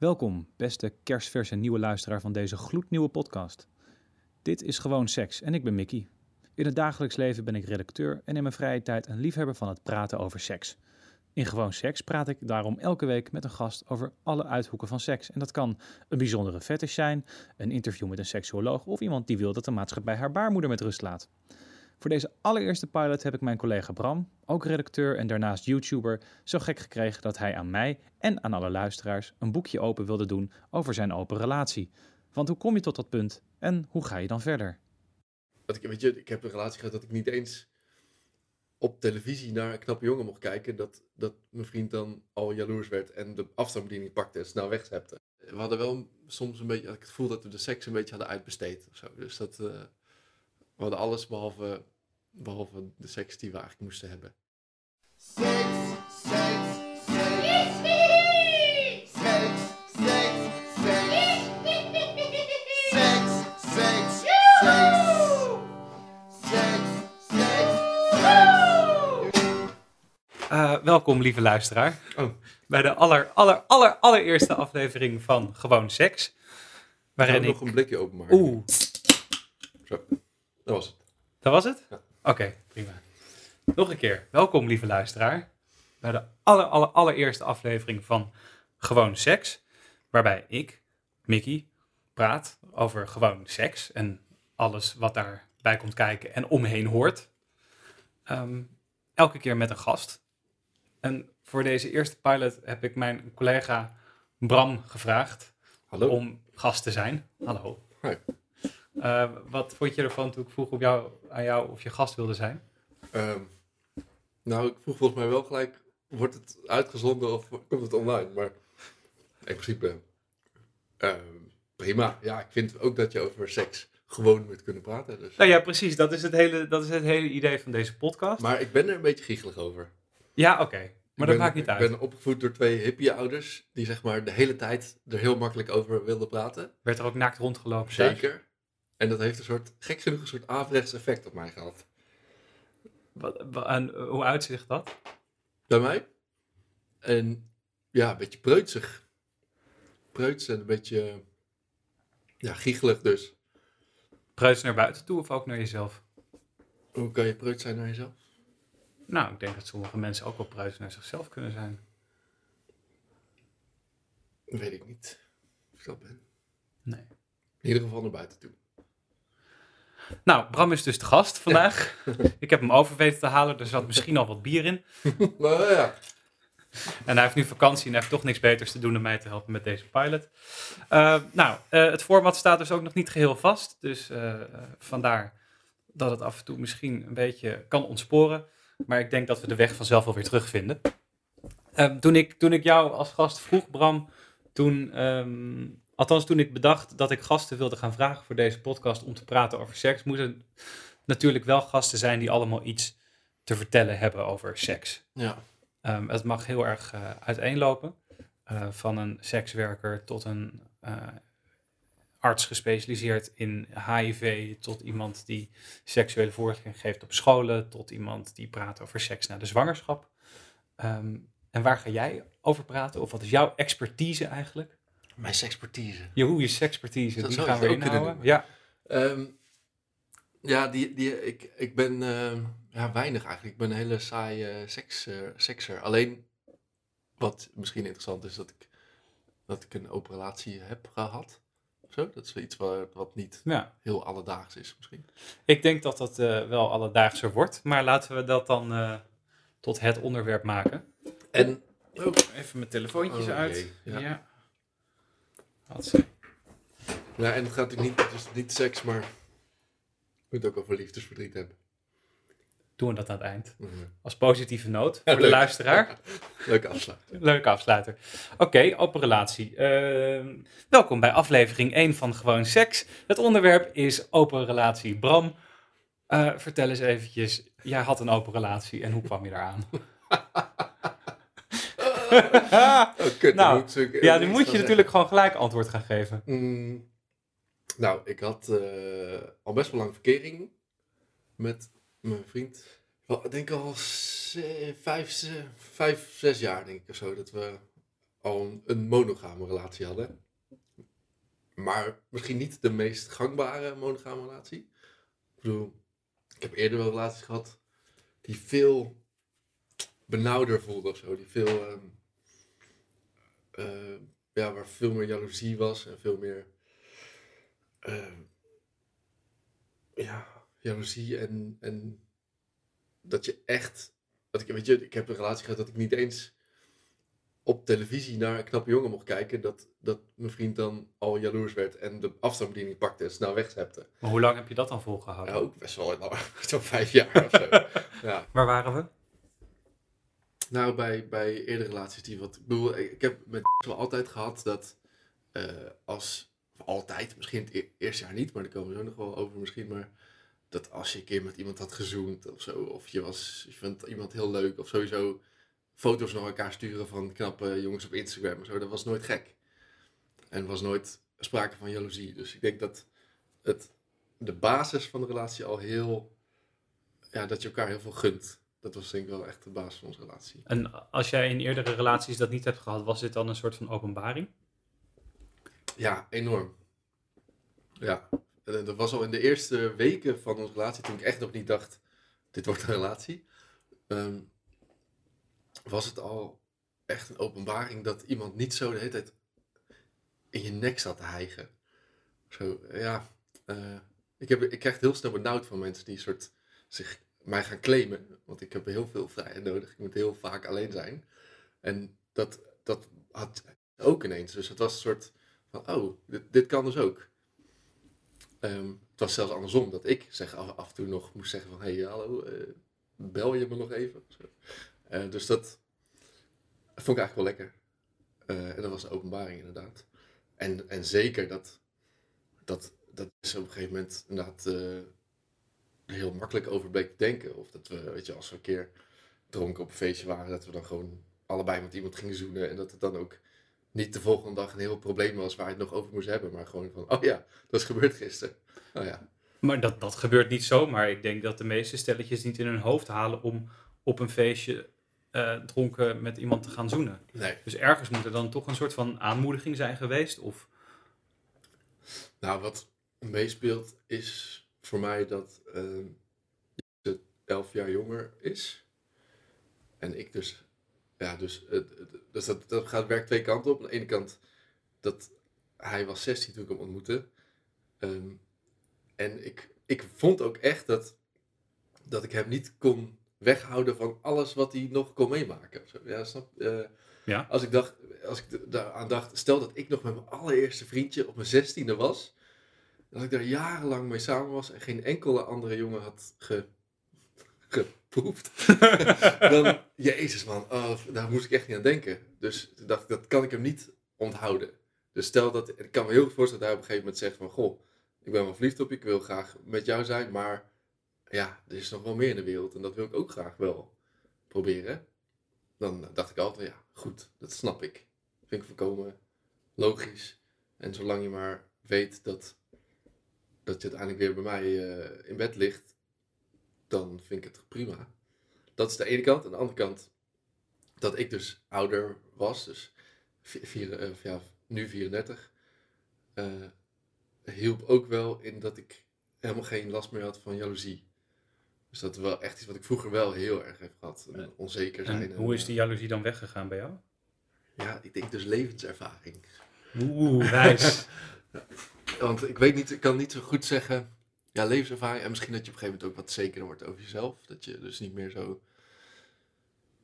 Welkom, beste kerstverse nieuwe luisteraar van deze gloednieuwe podcast. Dit is Gewoon Seks en ik ben Mickey. In het dagelijks leven ben ik redacteur en in mijn vrije tijd een liefhebber van het praten over seks. In Gewoon Seks praat ik daarom elke week met een gast over alle uithoeken van seks. En dat kan een bijzondere fetish zijn, een interview met een seksuoloog of iemand die wil dat de maatschappij haar baarmoeder met rust laat. Voor deze allereerste pilot heb ik mijn collega Bram, ook redacteur en daarnaast YouTuber, zo gek gekregen dat hij aan mij en aan alle luisteraars een boekje open wilde doen over zijn open relatie. Want hoe kom je tot dat punt en hoe ga je dan verder? Ik, weet je, ik heb een relatie gehad dat ik niet eens op televisie naar een knappe jongen mocht kijken. Dat, dat mijn vriend dan al jaloers werd en de afstandsbediening pakte en snel wegzepte. We hadden wel soms een beetje, ik het gevoel dat we de seks een beetje hadden uitbesteed of zo. Dus dat, eh, we hadden alles behalve, behalve de seks die we eigenlijk moesten hebben. Seks, seks, seks. Seks, seks, seks. Seks, seks, seks. Seks, seks, seks. Eh, welkom, lieve luisteraar, Oh, bij de aller, aller, aller, allereerste aflevering van Gewoon Seks. Waarin ik... nog een blikje openmaken. Oeh, Zo, dat was het. dat was het? Ja. Oké, prima. Nog een keer, welkom, lieve luisteraar, bij de aller, aller, allereerste aflevering van Gewoon Seks. Waarbij ik, Mickey, praat over gewoon seks en alles wat daarbij komt kijken en omheen hoort. Ehm, elke keer met een gast. En voor deze eerste pilot heb ik mijn collega Bram gevraagd Hallo? om gast te zijn. Hallo. Hi. Eh, wat vond je ervan toen ik vroeg op jou, aan jou of je gast wilde zijn? Ehm, nou, ik vroeg volgens mij wel gelijk, wordt het uitgezonden of komt het online? Maar in principe, ehm, prima. Ja, ik vind ook dat je over seks gewoon moet kunnen praten. Dus. Nou ja, precies. Dat is het hele, dat is het hele idee van deze podcast. Maar ik ben er een beetje giechelig over. ja, oké. Maar Ik dat ben- maakt niet uit. Ik ben opgevoed door twee hippie-ouders die zeg maar de hele tijd er heel makkelijk over wilden praten. Werd er ook naakt rondgelopen? thuis? Zeker. En dat heeft een soort, gek genoeg, een soort averechts effect op mij gehad. Wat, wa- en eh, hoe uitzicht dat? Bij mij. En ja, een beetje preutsig. Preuts en een beetje, ja, giechelig dus. Preuts naar buiten toe of ook naar jezelf? Hoe kan je preuts zijn naar jezelf? Nou, ik denk dat sommige mensen ook wel preuts naar zichzelf kunnen zijn. Weet ik niet. Of ik dat ben. Nee. In ieder geval naar buiten toe. Nou, Bram is dus de gast vandaag. ik heb hem over weten te halen. Er zat misschien al wat bier in. Nou ja. En hij heeft nu vakantie en hij heeft toch niks beters te doen dan mij te helpen met deze pilot. Eh, nou, eh, het format staat dus ook nog niet geheel vast. Dus eh, vandaar dat het af en toe misschien een beetje kan ontsporen. Maar ik denk dat we de weg vanzelf wel weer terugvinden. Ehm, toen, ik, toen ik jou als gast vroeg, Bram, toen, ehm, althans toen ik bedacht dat ik gasten wilde gaan vragen voor deze podcast om te praten over seks, moesten natuurlijk wel gasten zijn die allemaal iets te vertellen hebben over seks. Ja. Ehm, het mag heel erg eh, uiteenlopen. Eh, van een sekswerker tot een eh, arts gespecialiseerd in HIV, tot iemand die seksuele voorlichting geeft op scholen, tot iemand die praat over seks na de zwangerschap. Ehm, en waar ga jij over praten? Of wat is jouw expertise eigenlijk? Mijn sekspertise. Je, hoe je sekspertise, Dat die gaan we ook kunnen inhouden. Ja, Ehm, ja, die, die, ik, ik ben ehm, ja, weinig eigenlijk. Ik ben een hele saaie seks, eh, sekser. Alleen wat misschien interessant is dat ik, dat ik een open relatie heb gehad. Zo, dat is iets wat, wat niet ja. heel alledaags is misschien. Ik denk dat dat eh, wel alledaagser wordt. Maar laten we dat dan eh, tot het onderwerp maken. En oh, Even mijn telefoontjes Oh, uit. Ja. Ja, en het gaat natuurlijk niet, het is niet seks, maar je moet ook over liefdesverdriet hebben. Doen we dat aan het eind. Mhm. Als positieve noot Ja, voor de luisteraar. Leuke afsluiting. Leuke afsluiter. Oké, open relatie. Ehm, welkom bij aflevering 1 van Gewoon Seks. Het onderwerp is open relatie. Bram, eh, vertel eens eventjes. Jij had een open relatie en hoe kwam je daaraan? Oh, kut, dan Nou, moet ik ja, nu moet je natuurlijk gewoon gelijk antwoord gaan geven. Mm, nou, ik had eh, al best wel lang verkering met mijn vriend. Wel, ik denk al vijf, vijf, zes jaar denk ik of zo. Dat we al een, een monogame relatie hadden. Maar misschien niet de meest gangbare monogame relatie. Ik bedoel, ik heb eerder wel relaties gehad die veel benauwder voelden of zo. Die veel, ehm, eh, ja, waar veel meer jaloezie was en veel meer, ehm, ja, jaloezie en, en dat je echt, dat ik, weet je, ik heb een relatie gehad dat ik niet eens op televisie naar een knappe jongen mocht kijken, dat, dat mijn vriend dan al jaloers werd en de afstandsbediening pakte en snel wegzepte. Maar hoe lang heb je dat dan volgehouden? Ja, ook best wel lang, zo'n vijf jaar of zo. ja. Waar waren we? Nou, bij, bij eerdere relaties die wat... Ik bedoel, ik heb met wel altijd gehad dat eh, als... Altijd, misschien het e- eerste jaar niet, maar daar komen we zo nog wel over misschien. Maar dat als je een keer met iemand had gezoend of zo, of je, was, je vond iemand heel leuk, of sowieso foto's naar elkaar sturen van knappe jongens op Instagram of zo, dat was nooit gek. En was nooit sprake van jaloezie. Dus ik denk dat het, de basis van de relatie al heel... Ja, dat je elkaar heel veel gunt. Dat was denk ik wel echt de basis van onze relatie. En als jij in eerdere relaties dat niet hebt gehad, was dit dan een soort van openbaring? Ja, enorm. Ja, en dat was al in de eerste weken van onze relatie, toen ik echt nog niet dacht, dit wordt een relatie. ehm, was het al echt een openbaring dat iemand niet zo de hele tijd in je nek zat te hijgen. Zo, ja. eh, ik, heb, ik krijg het heel snel benauwd van mensen die soort zich mij gaan claimen. Want ik heb heel veel vrijheid nodig. Ik moet heel vaak alleen zijn. En dat, dat had ook ineens. Dus het was een soort van, oh, dit, dit kan dus ook. Ehm, het was zelfs andersom, dat ik zeg, af, en toe nog moest zeggen van, hé, hey, hallo, eh, bel je me nog even? Eh, dus dat vond ik eigenlijk wel lekker. Eh, en dat was een openbaring inderdaad. En, en zeker dat, dat, dat is op een gegeven moment inderdaad heel makkelijk over bleek te denken. Of dat we, weet je, als we een keer dronken op een feestje waren, dat we dan gewoon allebei met iemand gingen zoenen. En dat het dan ook niet de volgende dag een heel probleem was waar je het nog over moest hebben. Maar gewoon van, oh ja, dat is gebeurd gisteren. Oh ja. Maar dat, dat gebeurt niet zomaar. Ik denk dat de meeste stelletjes niet in hun hoofd halen om op een feestje eh, dronken met iemand te gaan zoenen. Nee. Dus ergens moet er dan toch een soort van aanmoediging zijn geweest. Of Nou, wat meespeelt is voor mij dat ehm ze elf jaar jonger is. En ik dus, ja, dus, het- dus dat, dat gaat, werkt twee kanten op. Aan de ene kant, dat hij was 16 toen ik hem ontmoette. Ehm, en ik, ik vond ook echt dat, dat ik hem niet kon weghouden van alles wat hij nog kon meemaken. Ja, snap eh, Ja. Als ik dacht, als ik daaraan dacht, stel dat ik nog met mijn allereerste vriendje op mijn zestiende was. Dat ik daar jarenlang mee samen was en geen enkele andere jongen had ge, geproefd. dan, jezus man, oh, daar moest ik echt niet aan denken. Dus toen dacht ik, dat kan ik hem niet onthouden. Dus stel dat, ik kan me heel goed voorstellen dat hij op een gegeven moment zegt van, goh, ik ben wel verliefd op je, ik wil graag met jou zijn, maar ja, er is nog wel meer in de wereld en dat wil ik ook graag wel proberen. Dan dacht ik altijd, ja, goed, dat snap ik. Vind ik volkomen logisch. En zolang je maar weet dat, dat je uiteindelijk weer bij mij eh, in bed ligt, dan vind ik het prima. Dat is de ene kant. Aan de andere kant, dat ik dus ouder was, dus vi- vier, eh, ja, nu 34, eh, hielp ook wel in dat ik helemaal geen last meer had van jaloezie. Dus dat is wel echt iets wat ik vroeger wel heel erg heb gehad. Eh, onzeker zijn. en hoe is die jaloezie dan weggegaan bij jou? Ja, ik denk dus levenservaring. Oeh, wijs. Want ik weet niet, ik kan niet zo goed zeggen. Ja, levenservaring. En misschien dat je op een gegeven moment ook wat zekerder wordt over jezelf. Dat je dus niet meer zo.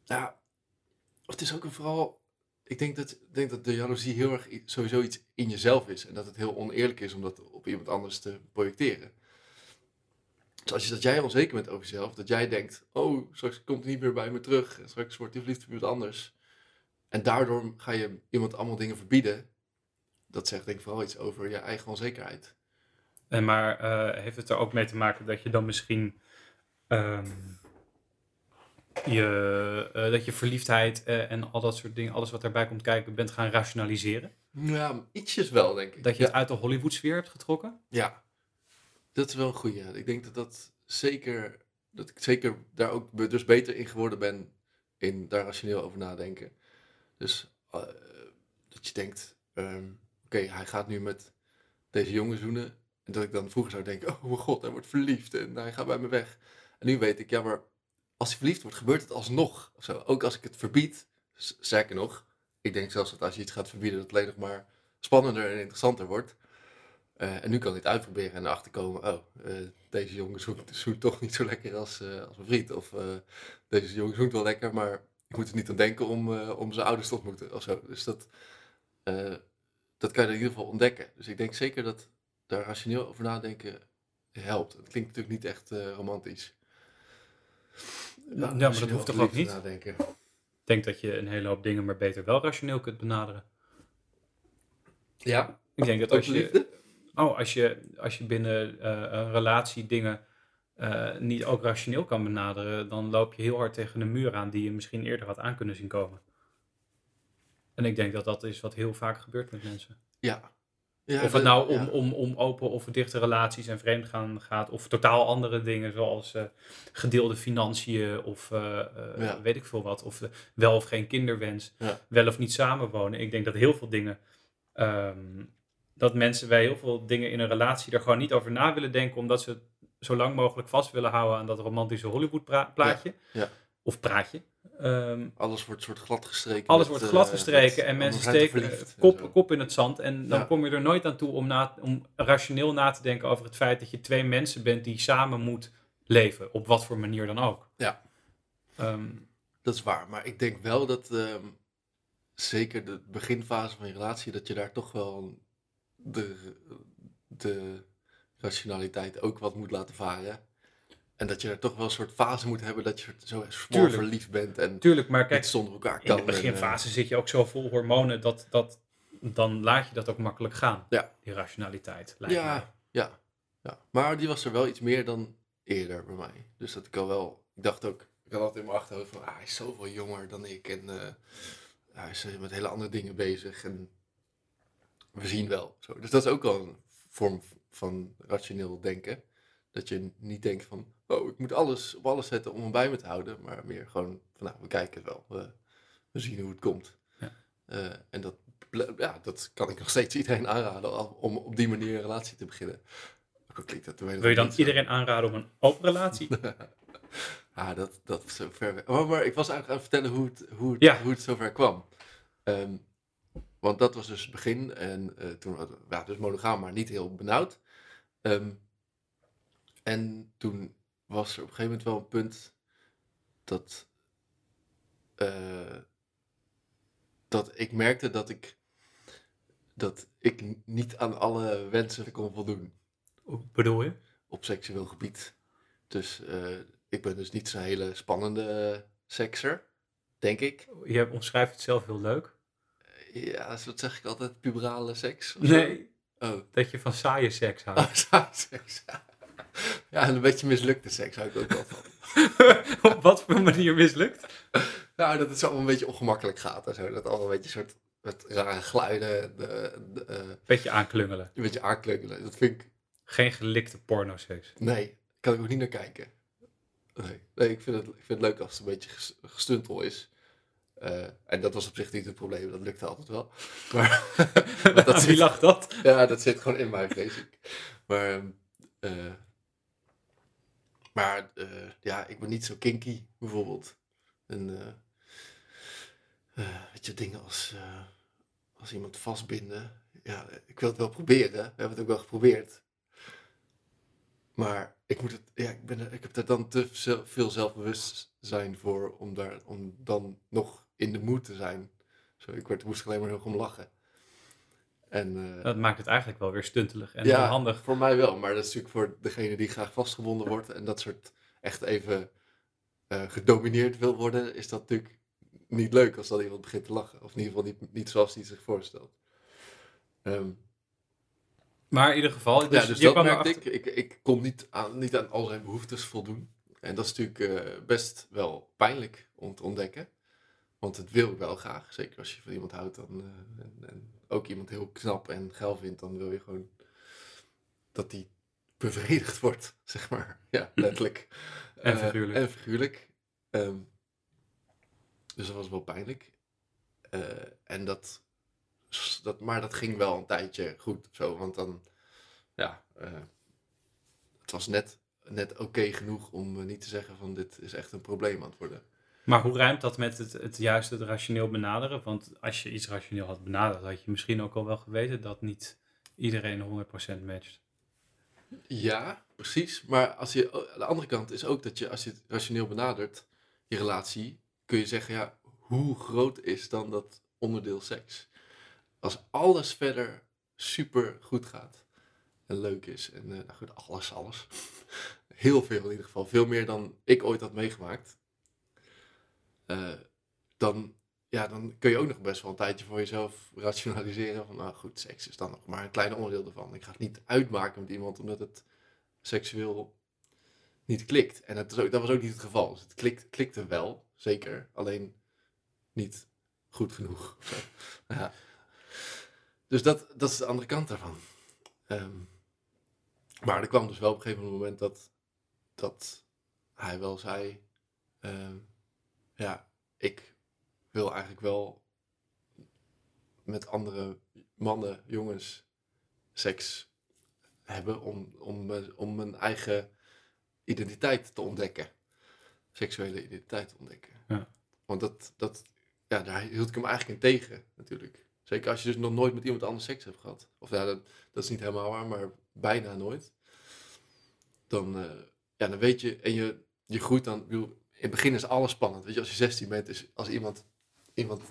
Ja, het is ook vooral. Ik denk dat, denk dat de jaloezie heel erg sowieso iets in jezelf is. En dat het heel oneerlijk is om dat op iemand anders te projecteren. Dus als je, dat jij onzeker bent over jezelf, dat jij denkt: oh, straks komt hij niet meer bij me terug. En straks wordt hij verliefd op iemand anders. En daardoor ga je iemand allemaal dingen verbieden. Dat zegt denk ik vooral iets over je eigen onzekerheid. En maar eh, heeft het er ook mee te maken dat je dan misschien ehm, je, eh, dat je verliefdheid eh, en al dat soort dingen, alles wat daarbij komt kijken, bent gaan rationaliseren? Ja, ietsjes wel, denk ik. Dat je het uit de Hollywood-sfeer hebt getrokken? Ja, dat is wel een goeie. Ik denk dat dat zeker, dat ik zeker daar ook dus beter in geworden ben in daar rationeel over nadenken. Dus dat je denkt, ehm, hij gaat nu met deze jongen zoenen. En dat ik dan vroeger zou denken, oh mijn god, hij wordt verliefd en hij gaat bij me weg. En nu weet ik, ja, maar als hij verliefd wordt, gebeurt het alsnog. Of. Ook als ik het verbied, sterker nog, ik denk zelfs dat als je iets gaat verbieden, dat het alleen nog maar spannender en interessanter wordt. Eh, en nu kan ik het uitproberen en erachter komen, oh, eh, deze jongen zoekt, toch niet zo lekker als, eh, als mijn vriend. Of deze jongen zoekt wel lekker, maar ik moet er niet aan denken om, om zijn ouders te ontmoeten of zo. Dus dat, dat kan je in ieder geval ontdekken. Dus ik denk zeker dat daar rationeel over nadenken helpt. Het klinkt natuurlijk niet echt eh, romantisch. maar dat hoeft toch ook niet? Nadenken. Ik denk dat je een hele hoop dingen maar beter wel rationeel kunt benaderen. Ja, Ik denk dat als je, oh, als je, als je binnen eh, een relatie dingen eh, niet ook rationeel kan benaderen, dan loop je heel hard tegen een muur aan die je misschien eerder had aan kunnen zien komen. En ik denk dat dat is wat heel vaak gebeurt met mensen. Ja. ja of het nou om, ja. om, om open of dichte relaties en vreemdgaan gaat, of totaal andere dingen, zoals eh, gedeelde financiën of eh, eh, Ja. weet ik veel wat, of wel of geen kinderwens, wel of niet samenwonen. Ik denk dat heel veel dingen, ehm, dat mensen bij heel veel dingen in een relatie er gewoon niet over na willen denken, omdat ze zo lang mogelijk vast willen houden aan dat romantische Hollywood plaatje. ja. Of praatje. Ehm, Alles wordt soort gladgestreken. alles met, wordt eh, gladgestreken met en mensen steken verliefd en kop, kop in het zand. En dan Ja. kom je er nooit aan toe om, na, om rationeel na te denken over het feit dat je twee mensen bent die samen moet leven. Op wat voor manier dan ook. Ja. Ehm, Dat is waar, maar ik denk wel dat ehm, zeker de beginfase van je relatie, dat je daar toch wel de, de rationaliteit ook wat moet laten varen. En dat je er toch wel een soort fase moet hebben dat je zo Tuurlijk. verliefd bent en tuurlijk, maar kijk, zonder elkaar in kan. de en, eh, beginfase zit je ook zo vol hormonen dat, dat dan laat je dat ook makkelijk gaan. Ja. Die rationaliteit. Lijkt mij. ja, ja, ja, maar die was er wel iets meer dan eerder bij mij. Dus dat ik al wel, ik dacht ook, ik had altijd in mijn achterhoofd van, ah, hij is zoveel jonger dan ik en eh, hij is eh, met hele andere dingen bezig en we zien wel. Zo. Dus dat is ook al een vorm van rationeel denken. Dat je niet denkt van, oh, ik moet alles op alles zetten om hem bij me te houden, maar meer gewoon van, nou, we kijken het wel, we, we zien hoe het komt. Ja. Eh, en dat, ja, dat kan ik nog steeds iedereen aanraden om op die manier een relatie te beginnen. Dat Wil je dan iedereen aanraden om een open relatie? Ah, dat, dat is zo ver weg. Oh, maar ik was eigenlijk aan het vertellen hoe het, hoe het, Ja. hoe het zover kwam. Ehm, want dat was dus het begin. En eh, toen we ja, dus monogaam, maar niet heel benauwd. Ehm, en toen was er op een gegeven moment wel een punt dat, eh, dat ik merkte dat ik, dat ik niet aan alle wensen kon voldoen Hoe bedoel je? op seksueel gebied. Dus eh, ik ben dus niet zo'n hele spannende eh, sekser, denk ik. Je omschrijft het zelf heel leuk. Ja, dus wat zeg ik altijd? Puberale seks? Nee, Oh, dat je van saaie seks houdt. oh saaie seks. Ja, en een beetje mislukte seks hou ik ook wel van. Op wat voor manier mislukt? Nou, dat het zo een beetje ongemakkelijk gaat en zo. Dat allemaal een beetje soort met rare geluiden, de, de, eh, Beetje aanklungelen. een beetje aankleukelen. Dat vind ik, Geen gelikte pornoseks. nee, kan ik ook niet naar kijken. Nee, nee ik, vind het, ik vind het leuk als het een beetje ges- gestuntel is. Eh, en dat was op zich niet het probleem, dat lukte altijd wel. Maar, dat wie zit, lag dat? ja, dat zit gewoon in mij, vrees ik. Maar, eh, maar eh, ja, ik ben niet zo kinky, bijvoorbeeld. En, eh, weet je, dingen als, als iemand vastbinden. Ja, ik wil het wel proberen. We hebben het ook wel geprobeerd. Maar ik, moet het, ja, ik, ben ik heb er dan te veel zelfbewustzijn voor om, daar, om dan nog in de moed te zijn. Zo, ik werd, moest alleen maar heel om lachen. En, eh, Dat maakt het eigenlijk wel weer stuntelig en ja, handig. voor mij wel. Maar dat is natuurlijk voor degene die graag vastgebonden wordt en dat soort echt even eh, gedomineerd wil worden, is dat natuurlijk niet leuk als dan iemand begint te lachen. Of in ieder geval niet, niet zoals hij zich voorstelt. Ehm, Maar in ieder geval, dus, ja, dus je dat kwam merkte erachter- ik. ik. Ik kon niet aan, niet aan al zijn behoeftes voldoen. En dat is natuurlijk eh, best wel pijnlijk om te ontdekken. Want het wil ik wel graag. Zeker als je van iemand houdt dan, en, en ook iemand heel knap en geil vindt, dan wil je gewoon dat die bevredigd wordt, zeg maar. Ja, letterlijk. En Eh, figuurlijk. en figuurlijk. Ehm, dus dat was wel pijnlijk. Eh, en dat dat, maar dat ging wel een tijdje goed zo. Want dan, ja, eh, het was net, net oké genoeg om niet te zeggen van dit is echt een probleem aan het worden. Maar hoe ruimt dat met het, het juiste rationeel benaderen? Want als je iets rationeel had benaderd, had je misschien ook al wel geweten dat niet iedereen 100% matcht. Ja, precies. Maar als je, aan de andere kant is ook dat je, als je het rationeel benadert, je relatie, kun je zeggen, ja, hoe groot is dan dat onderdeel seks? Als alles verder super goed gaat en leuk is en eh, nou goed, alles, alles. Heel veel in ieder geval. Veel meer dan ik ooit had meegemaakt. Eh, dan, ja, dan kun je ook nog best wel een tijdje voor jezelf rationaliseren van, nou goed, seks is dan nog maar een klein onderdeel ervan. Ik ga het niet uitmaken met iemand omdat het seksueel niet klikt. En het is ook, dat was ook niet het geval. Dus het klikt, klikte wel, zeker, alleen niet goed genoeg. Ja. Dus dat, dat is de andere kant daarvan. Ehm, maar er kwam dus wel op een gegeven moment dat, dat hij wel zei, ehm, ja, ik wil eigenlijk wel met andere mannen, jongens, seks hebben om, om, eh, om mijn eigen identiteit te ontdekken. Seksuele identiteit te ontdekken. Ja. Want dat, dat, ja, daar hield ik hem eigenlijk in tegen, natuurlijk. Zeker als je dus nog nooit met iemand anders seks hebt gehad. Of ja, dat, dat is niet helemaal waar, maar bijna nooit. Dan, eh, ja, dan weet je, en je, je groeit dan, bedoel, in het begin is alles spannend. Weet je, als je 16 bent, is als iemand, iemand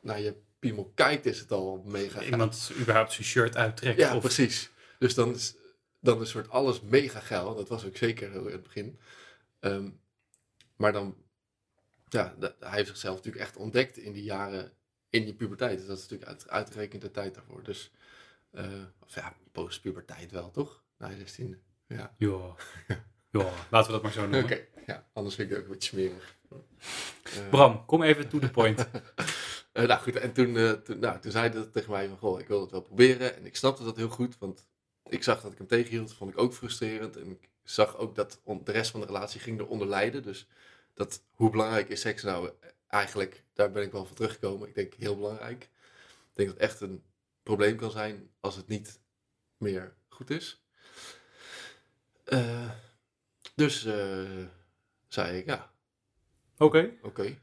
naar je piemel kijkt, is het al mega. Iemand überhaupt zijn shirt uittrekt. Ja, of, precies. Dus dan is, dan is soort alles mega geil. Dat was ook zeker in het begin. Ehm, maar dan, ja, hij heeft zichzelf natuurlijk echt ontdekt in die jaren in die puberteit. Dus dat is natuurlijk uit, uitgerekend de tijd daarvoor. Dus, eh, of ja, post-puberteit wel, toch? Na 16. Ja. Ja. ja, laten we dat maar zo Oké, noemen. ja, anders vind ik het ook een beetje smerig. Eh, Bram, kom even to the point. Eh, nou goed, en toen, eh, toen, nou, toen zei hij dat tegen mij van, goh, ik wil het wel proberen. En ik snapte dat heel goed, want ik zag dat ik hem tegenhield, vond ik ook frustrerend. En ik zag ook dat de rest van de relatie ging eronder lijden. Dus dat, hoe belangrijk is seks nou eigenlijk, daar ben ik wel van teruggekomen. Ik denk heel belangrijk. Ik denk dat het echt een probleem kan zijn als het niet meer goed is. Eh, dus eh, zei ik, ja, Oké. oké.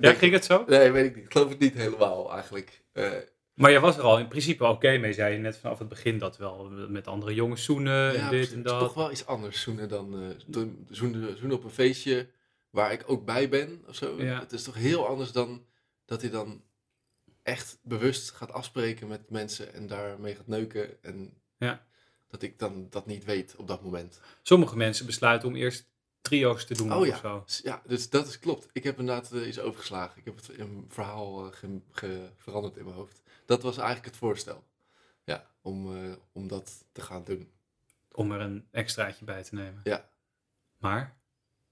Ja, ging het zo? Nee, weet ik niet. Ik geloof het niet helemaal eigenlijk. Eh, Maar je was er al in principe oké mee, zei je net vanaf het begin dat wel. Met andere jongens zoenen en ja, dit het en is dat. toch wel iets anders zoenen dan eh, zoenen, zoenen op een feestje waar ik ook bij ben of zo. Ja. Het is toch heel anders dan dat hij dan echt bewust gaat afspreken met mensen en daarmee gaat neuken. En Ja. Dat ik dan dat niet weet op dat moment. Sommige mensen besluiten om eerst trio's te doen Oh of ja. zo. S- Ja, dus dat is klopt. Ik heb inderdaad eh, iets overgeslagen. Ik heb het in een verhaal eh, ge- ge- veranderd in mijn hoofd. Dat was eigenlijk het voorstel. Ja, om, eh, om dat te gaan doen. Om er een extraatje bij te nemen. Ja. Maar?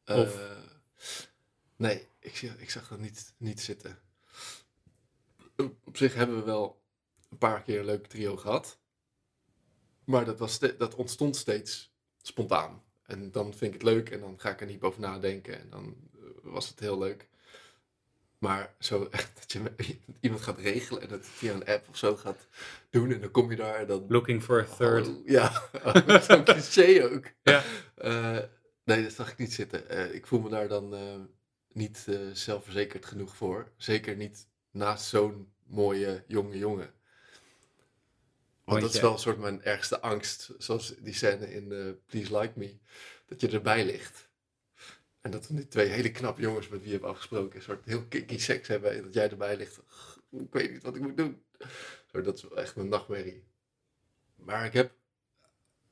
Of- nee, ik, ik zag dat niet, niet zitten. Op op zich hebben we wel een paar keer een leuk trio gehad. Maar dat, was dat ontstond steeds spontaan. En dan vind ik het leuk en dan ga ik er niet over nadenken. En dan eh, was het heel leuk. Maar zo echt dat je iemand gaat regelen en het via een app of zo gaat doen. En dan kom je daar dan Looking for a third. Oh, ja, zo'n cliché ook. Ja. Eh, nee, dat zag ik niet zitten. Eh, ik voel me daar dan niet zelfverzekerd genoeg voor. Zeker niet naast zo'n mooie jonge jongen. Want dat is wel een soort mijn ergste angst. Zoals die scène in eh, Please Like Me. Dat je erbij ligt. En dat we die twee hele knappe jongens met wie je hebt afgesproken... een soort heel kinky seks hebben. En dat jij erbij ligt. Ik weet niet wat ik moet doen. Zo, dat is wel echt mijn nachtmerrie. Maar ik heb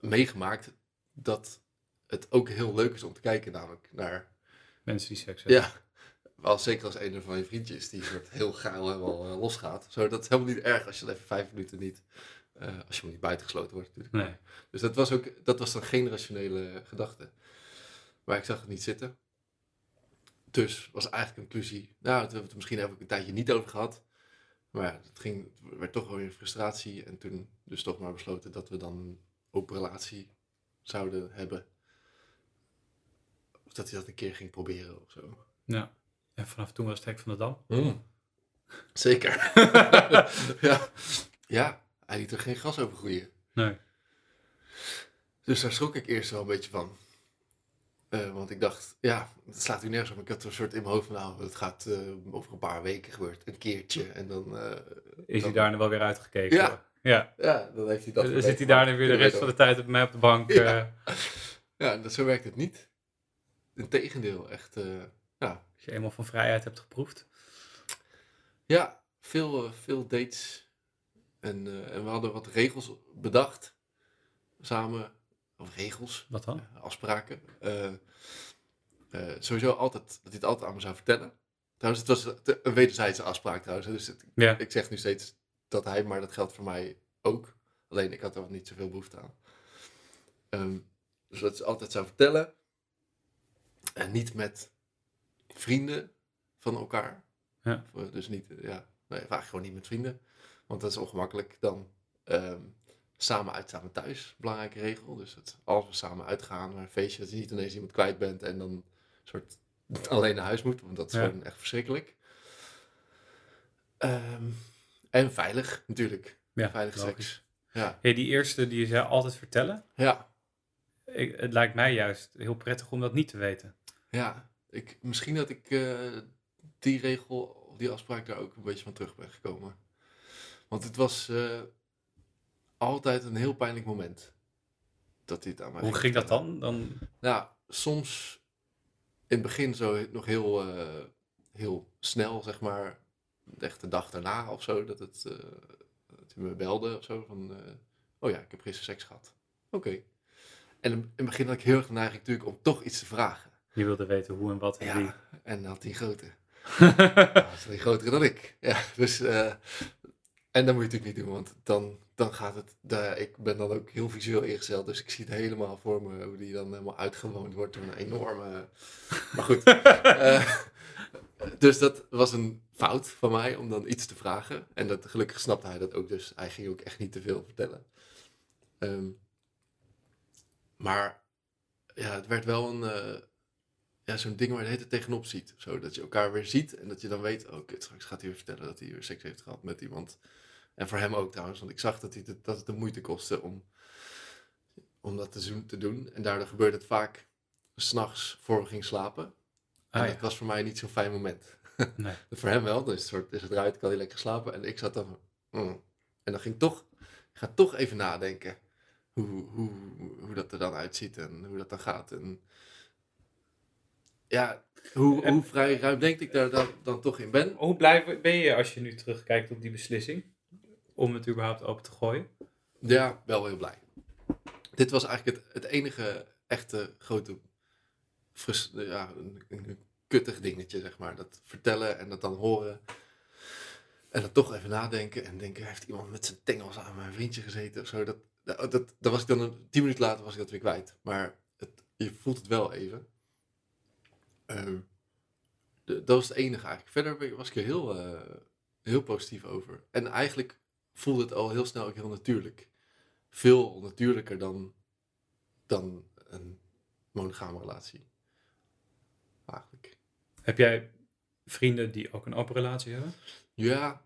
meegemaakt dat het ook heel leuk is om te kijken, namelijk naar. Mensen die seks hebben. Ja, wel zeker als een van je vriendjes die soort heel gaal helemaal eh, losgaat. Zo, dat is helemaal niet erg als je dan even vijf minuten niet. Eh, als je maar niet buitengesloten wordt, natuurlijk. Nee. Dus dat was ook, dat was dan geen rationele gedachte. Maar ik zag het niet zitten. Dus was eigenlijk een conclusie. Nou, daar hebben we het misschien even een tijdje niet over gehad. Maar ja, het, ging, het werd toch wel weer frustratie. En toen dus toch maar besloten dat we dan een open relatie zouden hebben. Of dat hij dat een keer ging proberen of zo. Ja. En vanaf toen was het hek van de dam. Zeker. ja. ja, hij liet er geen gas over groeien. Nee. Dus daar schrok ik eerst wel een beetje van. Eh, want ik dacht, ja, het slaat u nergens op. Ik had een soort in mijn hoofd van, nou, het gaat eh, over een paar weken gebeurt, een keertje. En dan, eh, Is hij dan- daarna wel weer uitgekeken? Ja. Ja. ja, dan heeft hij dat. Dan zit hij daarna weer de rest van de tijd op mij op de bank. Ja. Ja, dat, zo werkt het niet. Integendeel, echt, ja. als je eenmaal van vrijheid hebt geproefd. Ja, veel, veel dates. En, eh, en we hadden wat regels bedacht. Samen. Of regels. Wat dan? eh, afspraken. Eh, sowieso altijd, dat hij het altijd aan me zou vertellen. Trouwens, het was een wederzijdse afspraak trouwens. Dus het- Ja. ik zeg nu steeds dat hij, maar dat geldt voor mij ook. Alleen ik had er niet zoveel behoefte aan. Ehm, dus dat ze altijd zou vertellen. En niet met vrienden van elkaar. Ja. Dus niet, ja, nee, vaak gewoon niet met vrienden. Want dat is ongemakkelijk. Dan ehm, samen uit, samen thuis. Belangrijke regel. Dus dat als we samen uitgaan naar een feestje, dat je niet ineens iemand kwijt bent en dan soort alleen naar huis moet. Want dat is Ja. gewoon echt verschrikkelijk. Ehm, en veilig, natuurlijk. Ja, veilig logisch. seks. Ja. Hey, die eerste die je zei altijd vertellen. Ja. Ik, het lijkt mij juist heel prettig om dat niet te weten. Ja. Ik, misschien dat ik eh, die regel, of die afspraak daar ook een beetje van terug ben gekomen. Want het was eh, altijd een heel pijnlijk moment. Dat het aan mij Hoe ging dat dan? dan Nou, soms in het begin zo nog heel, eh, heel snel, zeg maar. Echt de dag daarna of zo, dat, het, eh, dat hij me belde of zo. Van, oh ja, ik heb gisteren seks gehad. Oké. En in het begin had ik heel erg de neiging natuurlijk om toch iets te vragen. je wilde weten hoe en wat en wie. Ja, en dan had hij grote. Ja, hij groter dan ik. Ja, dus, en dat moet je natuurlijk niet doen, want dan, dan gaat het... daar- ik ben dan ook heel visueel ingesteld, dus ik zie het helemaal voor me, hoe die dan helemaal uitgewoond wordt door een enorme... Maar goed. eh, dus dat was een fout van mij, om dan iets te vragen. En dat, gelukkig snapte hij dat ook, dus hij ging ook echt niet te veel vertellen. Ehm, maar ja, het werd wel een... eh, ja, zo'n ding waar je tijd tegenop ziet. Zo, dat je elkaar weer ziet en dat je dan weet, oh kut, straks gaat hij weer vertellen dat hij weer seks heeft gehad met iemand. En voor hem ook trouwens, want ik zag dat, hij het, dat het de moeite kostte om, om dat te, doen. En daardoor gebeurde het vaak s'nachts voor we gingen slapen. En Ah, dat was voor mij niet zo'n fijn moment. Nee. voor hem wel, is het, is het eruit, kan hij lekker slapen. En ik zat dan, mm. en dan ging ik toch, ik ga toch even nadenken hoe, hoe, hoe dat er dan uitziet en hoe dat dan gaat. En ja, hoe, En- hoe vrij ruimdenkend ik daar dan, dan toch in ben. Hoe blij ben je als je nu terugkijkt op die beslissing? Om het überhaupt open te gooien? Ja, wel heel blij. Dit was eigenlijk het, het enige echte grote, frus, ja, een, kuttig dingetje, zeg maar. Dat vertellen en dat dan horen. En dan toch even nadenken en denken, heeft iemand met zijn tengels aan mijn vriendje gezeten of zo? Dat, dat, dat, was ik dan, een, tien minuten later was ik dat weer kwijt. Maar het, je voelt het wel even. Ehm, dat was het enige eigenlijk. Verder was ik er heel, eh, heel positief over. En eigenlijk voelde het al heel snel ook heel natuurlijk. Veel natuurlijker dan, dan een monogame relatie. Eigenlijk. Heb jij vrienden die ook een open relatie hebben? Ja.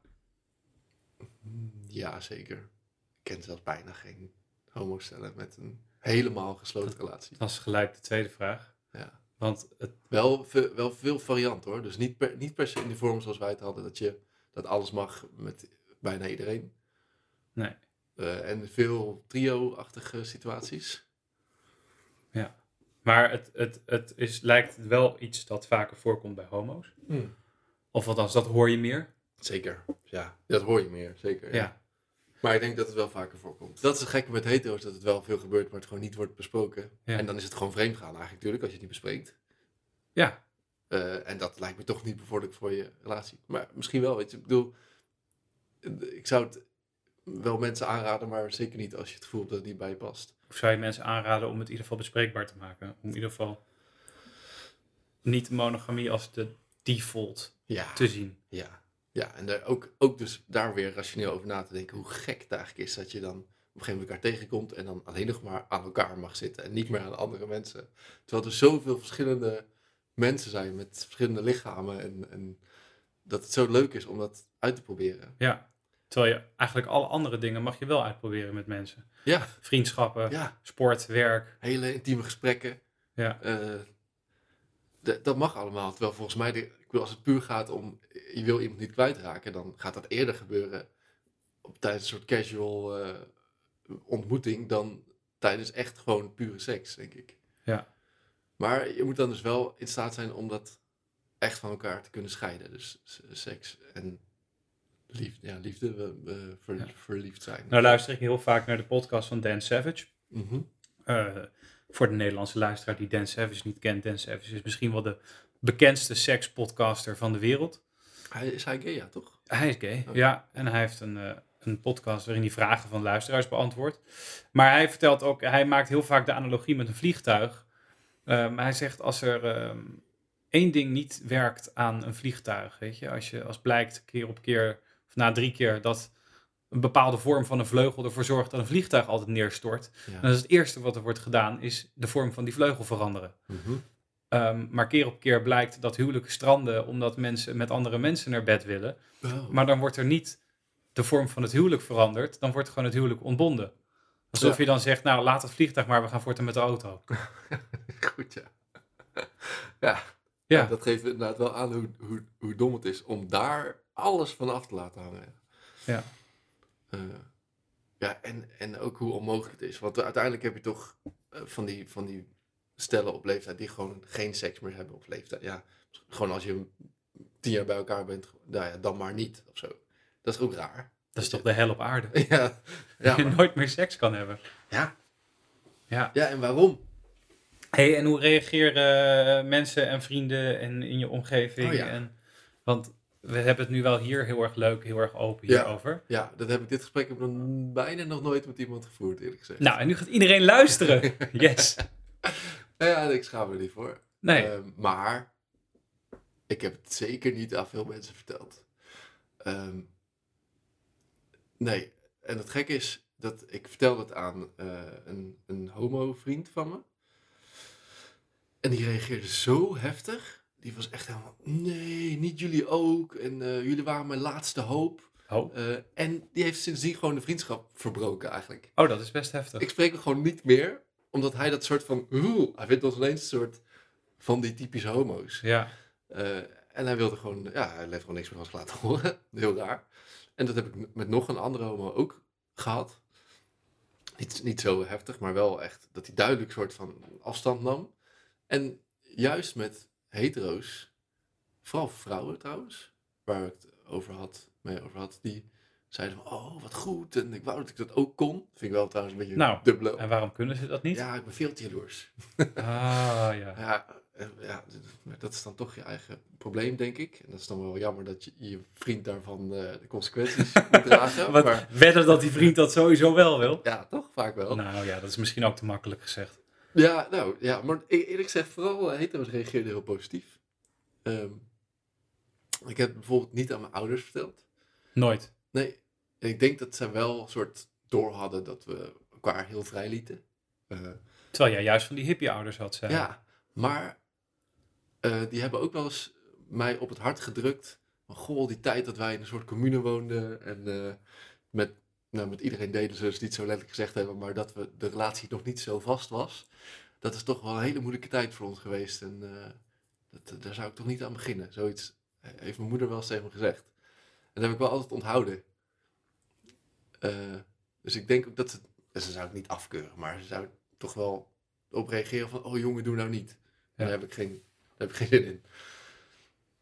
Mm, Ja, zeker. Ik ken zelfs bijna geen homostellen met een helemaal gesloten relatie. Dat is gelijk de tweede vraag. Ja. Want het, Wel, ve- wel veel variant hoor. Dus niet per, niet per se in de vorm zoals wij het hadden. Dat, je, dat alles mag met bijna iedereen. Nee. Eh, en veel trio-achtige situaties. Maar het, het, het is, lijkt wel iets dat vaker voorkomt bij homo's. Of althans, dat hoor je meer. Zeker. Ja, dat hoor je meer. Zeker. Ja. Maar ik denk dat het wel vaker voorkomt. Dat is het gekke met hetero's, dat het wel veel gebeurt, maar het gewoon niet wordt besproken. Ja. En dan is het gewoon vreemd gaan eigenlijk natuurlijk, als je het niet bespreekt. Ja. Eh, en dat lijkt me toch niet bevorderlijk voor je relatie. Maar misschien wel, weet je. Ik bedoel, ik zou het wel mensen aanraden, maar zeker niet als je het gevoel hebt dat het niet bij je past. Of zou je mensen aanraden om het in ieder geval bespreekbaar te maken? Om in ieder geval niet monogamie als de default Ja. te zien. Ja, ja. en daar ook, ook dus daar weer rationeel over na te denken hoe gek het eigenlijk is dat je dan op een gegeven moment elkaar tegenkomt en dan alleen nog maar aan elkaar mag zitten en niet meer aan andere mensen. Terwijl er zoveel verschillende mensen zijn met verschillende lichamen en, en dat het zo leuk is om dat uit te proberen. Ja. Terwijl je eigenlijk alle andere dingen mag je wel uitproberen met mensen. Ja, Vriendschappen, ja. sport, werk. hele intieme gesprekken. Ja. Eh, dat mag allemaal. Terwijl volgens mij, de, ik als het puur gaat om je wil iemand niet kwijtraken, dan gaat dat eerder gebeuren op, tijdens een soort casual eh, ontmoeting dan tijdens echt gewoon pure seks, denk ik. Ja. Maar je moet dan dus wel in staat zijn om dat echt van elkaar te kunnen scheiden. Dus seks en liefde, ja, liefde eh, ver- Ja. verliefd zijn. Nou luister ik heel vaak naar de podcast van Dan Savage. Mhm. Eh, voor de Nederlandse luisteraar die Dan Savage niet kent. Dan Savage is misschien wel de bekendste sekspodcaster van de wereld. Hij, is hij gay, ja, toch? Hij is gay, Oké. ja. En hij heeft een, een podcast waarin hij vragen van luisteraars beantwoordt. Maar hij vertelt ook, hij maakt heel vaak de analogie met een vliegtuig. Ehm, hij zegt als er ehm, één ding niet werkt aan een vliegtuig, weet je, als, je, als blijkt keer op keer, na drie keer, dat een bepaalde vorm van een vleugel ervoor zorgt dat een vliegtuig altijd neerstort, Ja. dan is het eerste wat er wordt gedaan, is de vorm van die vleugel veranderen. Mhm. Ehm, maar keer op keer blijkt dat huwelijken stranden omdat mensen met andere mensen naar bed willen. Oh. Maar dan wordt er niet de vorm van het huwelijk veranderd. Dan wordt gewoon het huwelijk ontbonden. Alsof Ja. je dan zegt, nou laat het vliegtuig maar, we gaan voortaan met de auto. Goed, ja. ja. Ja, Dat geeft inderdaad wel aan hoe, hoe, hoe dom het is om daar alles van af te laten hangen. Ja. Eh, ja, en, en ook hoe onmogelijk het is. Want uiteindelijk heb je toch eh, van, die, van die stellen op leeftijd die gewoon geen seks meer hebben op leeftijd. Ja, gewoon als je tien jaar bij elkaar bent, nou ja, dan maar niet of zo. Dat is ook raar. dat is toch de hel op aarde. Ja, ja, dat je maar- nooit meer seks kan hebben. ja, Ja. ja, en waarom? Hey, en hoe reageren eh, mensen en vrienden en in je omgeving? Oh ja. en, want we hebben het nu wel hier heel erg leuk, heel erg open hierover. Ja, dat heb ik, dit gesprek heb ik nog bijna nog nooit met iemand gevoerd, eerlijk gezegd. Nou, en nu gaat iedereen luisteren. Yes. Nou ja, ik schaam me niet voor. Nee. Ehm, maar ik heb het zeker niet aan veel mensen verteld. Ehm, nee, en het gek is dat ik vertelde het aan eh, een, een homo-vriend van me. En die reageerde zo heftig. Die was echt helemaal, nee, niet jullie ook. En eh, jullie waren mijn laatste hoop. Oh. Eh, en die heeft sindsdien gewoon de vriendschap verbroken eigenlijk. oh, dat is best heftig. Ik spreek hem gewoon niet meer, omdat hij dat soort van, oeh, hij vindt ons ineens een soort van die typische homo's. Ja. Eh, en hij wilde gewoon, ja, hij heeft gewoon niks meer van zich laten horen. Heel raar. En dat heb ik met nog een andere homo ook gehad. Niet, niet zo heftig, maar wel echt dat hij duidelijk soort van afstand nam. En juist met hetero's, vooral vrouwen trouwens, waar ik het over had, mee over had, die zeiden van, oh, wat goed. En ik wou dat ik dat ook kon. Vind ik wel trouwens een beetje Nou, dubbele. En waarom kunnen ze dat niet? Ja, ik ben veel te jaloers. Ah, ja. Ja, eh, ja, dat is dan toch je eigen probleem, denk ik. En dat is dan wel jammer dat je je vriend daarvan eh, de consequenties moet dragen. Maar wedden dat die vriend dat sowieso wel wil? ja, toch vaak wel. Nou ja, dat is misschien ook te makkelijk gezegd. Ja, nou, ja, maar e- eerlijk gezegd, vooral uh, hetero's reageerden heel positief. Ehm, ik heb het bijvoorbeeld niet aan mijn ouders verteld. Nooit. Nee, en ik denk dat zij wel een soort door hadden dat we elkaar heel vrij lieten. Eh, Terwijl jij juist van die hippie-ouders had, zei. Ja, maar eh, die hebben ook wel eens mij op het hart gedrukt. Goh, die tijd dat wij in een soort commune woonden. En eh, met, nou, met iedereen deden ze dus niet zo letterlijk gezegd hebben. Maar dat we, de relatie nog niet zo vast was. Dat is toch wel een hele moeilijke tijd voor ons geweest. En eh, dat, daar zou ik toch niet aan beginnen. Zoiets heeft mijn moeder wel eens tegen me gezegd. En dat heb ik wel altijd onthouden. Eh, dus ik denk ook dat ze... Ze zou het niet afkeuren, maar ze zou toch wel op reageren van... Oh jongen, doe nou niet. Ja. daar, heb ik geen, daar heb ik geen zin in.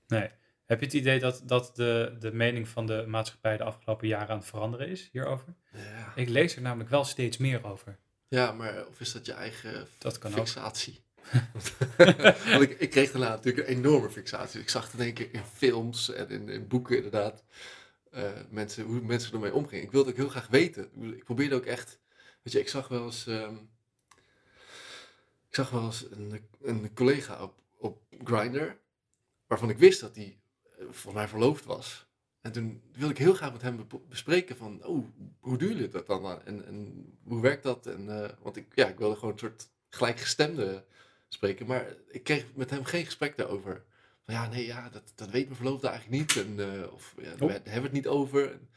Nee. Heb je het idee dat, dat de, de mening van de maatschappij de afgelopen jaren aan het veranderen is hierover? Ja, Ik lees er namelijk wel steeds meer over. ja maar of is dat je eigen Dat kan ook. fixatie? Want ik, ik kreeg daarna natuurlijk een enorme fixatie. Ik zag het in één keer in films en in, in boeken inderdaad. eh, mensen, hoe mensen ermee omgingen. Ik wilde ook heel graag weten. Ik probeerde ook echt... Weet je, ik zag wel eens... ehm, ik zag wel eens een, een collega op, op Grindr... waarvan ik wist dat hij eh, volgens mij verloofd was. En toen wilde ik heel graag met hem be- bespreken van... Oh, hoe doen jullie dat dan? En, en hoe werkt dat? En, eh, want ik, ja, ik wilde gewoon een soort gelijkgestemde spreken. Maar ik kreeg met hem geen gesprek daarover. van ja, nee, ja, dat, dat weet mijn verloofde eigenlijk niet. En, eh, of ja, daar Oh. hebben we het niet over. En,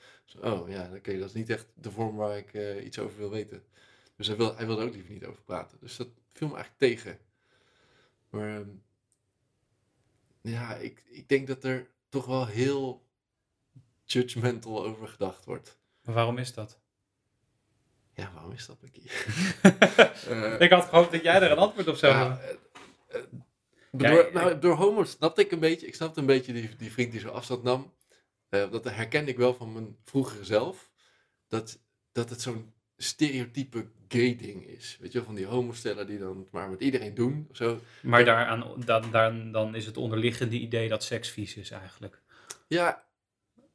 oh ja, oké, dat is niet echt de vorm waar ik eh, iets over wil weten. Dus hij, wil, hij wilde er ook liever niet over praten. Dus dat viel me eigenlijk tegen. Maar ehm, ja, ik, ik denk dat er toch wel heel judgmental over gedacht wordt. Maar waarom is dat? Ja, waarom is dat, Mickey? Eh, ik had gehoopt dat jij er een antwoord op zou hebben. eh, eh, door, nou, door homo snapte ik een beetje. Ik snapte een beetje die, die vriend die zo afstand nam. Dat herkende ik wel van mijn vroegere zelf. Dat, dat het zo'n stereotype gay ding is. Weet je wel, van die homostellen die dan maar met iedereen doen. Of zo. Maar daaraan, dan, dan, dan is het onderliggende idee dat seks vies is eigenlijk. Ja,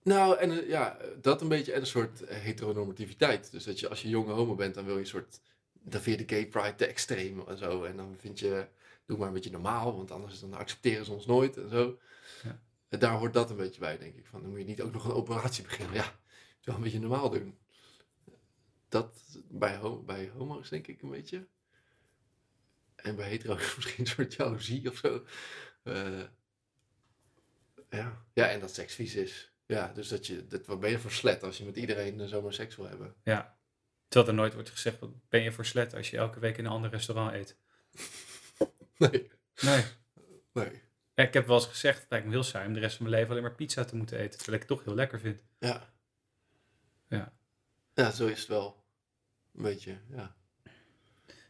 nou, en eh, ja, dat een beetje. En een soort heteronormativiteit. Dus dat je als je jonge homo bent, dan wil je een soort. Dan vind je de gay pride te extreem en zo. En dan vind je, doe maar een beetje normaal, want anders dan accepteren ze ons nooit en zo. Ja. En daar hoort dat een beetje bij, denk ik. Van, dan moet je niet ook nog een operatie beginnen. Ja, het wel een beetje normaal doen. Dat bij, ho bij homo's, denk ik, een beetje. En bij hetero's misschien een soort jaloezie of zo. Eh, ja. ja, en dat seks vies is. Ja, dus dat je, dat, wat ben je voor slet als je met iedereen eh, zomaar seks wil hebben? Ja. Terwijl er nooit wordt gezegd, wat ben je voor slet als je elke week in een ander restaurant eet? Nee, Nee. nee. Ja, ik heb wel eens gezegd, het lijkt me heel saai om de rest van mijn leven alleen maar pizza te moeten eten. Terwijl ik het toch heel lekker vind. Ja. Ja. Ja, zo is het wel. Een beetje, ja.